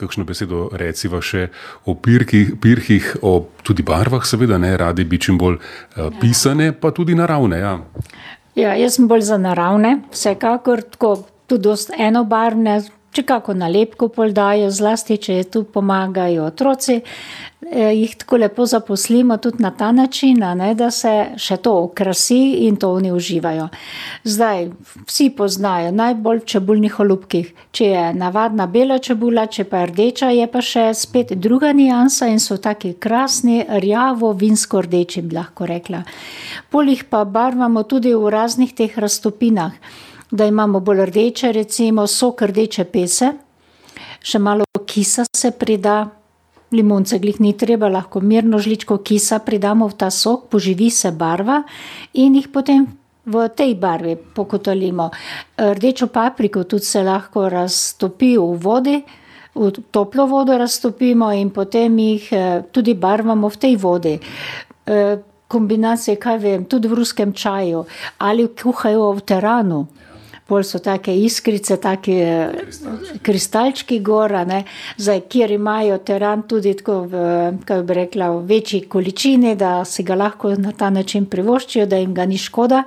kakšno besedo reciva še o pirkih, pirhih, o tudi barvah, seveda, ne radi bi čim bolj uh, pisane, pa tudi naravne. Ja. Ja, jaz sem bolj za naravne, vsekakor tako, tudi dost enobarvne, če kako nalepko poldajo, zlasti, če tu pomagajo otroci, eh, jih tako lepo zaposlimo tudi na ta način, ne, da se še to okrasi in to oni uživajo. Zdaj, vsi poznajo najbolj čebulnih olupkih, če je navadna bela čebula, če pa je rdeča, je pa še spet druga nijansa in so taki krasni, rjavo, vinsko rdeči, bi lahko rekla. Polih pa barvamo tudi v raznih teh raztopinah da imamo bolj rdeče, recimo sok rdeče pese, še malo kisa se prida, limonce glih ni treba, lahko mirno žličko kisa pridamo v ta sok, poživi se barva in jih potem v tej barvi pokotolimo. Rdečo papriko tudi se lahko raztopi v vodi, v toplo vodo raztopimo in potem jih tudi barvamo v tej vodi. Kombinacije, kaj vem, tudi v ruskem čaju ali kuhajo v teranu. Pol so take iskrice, taki kristalčki gor, a ne. Zdaj, kjer imajo teran tudi tako v, kako bi rekla, v večji količini, da si ga lahko na ta način privoščijo, da jim ga ni škoda.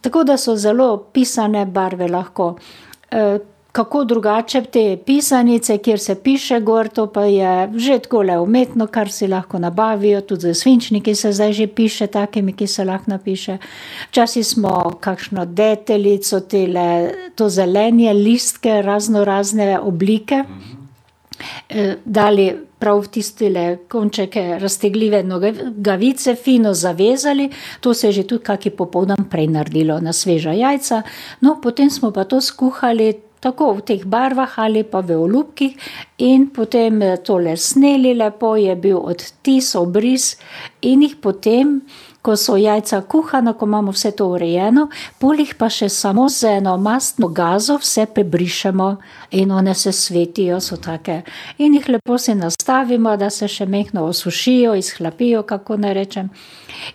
tako da so zelo pisane barve lahko. Kako drugače te pisanice, kjer se piše gor, to pa je že takole umetno, kar si lahko nabavijo, tudi s svinčniki se zdaj že piše, takimi, ki se lahko napiše. Včasih smo kakšno deteljico, tele, to zelenje, listke, raznorazne oblike, dali prav v tistele končke raztegljive nogavice, fino zavezali, to se je že tudi kak popoldan prej naredilo na sveža jajca. No, potem smo pa to skuhali tako v teh barvah ali pa v olupkih in potem tole sneli lepo, je bil odtis, obris in jih potem, ko so jajca kuhana, ko imamo vse to urejeno, pol jih pa še samo z eno mastno gazo vse prebrišemo in one se svetijo, so take. In jih lepo si nastavimo, da se še majhno osušijo, izhlapijo, kako naj rečem.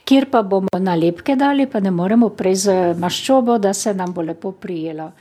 Kjer pa bomo nalepke dali, pa ne moremo prej z maščobo, da se nam bo lepo prijelo.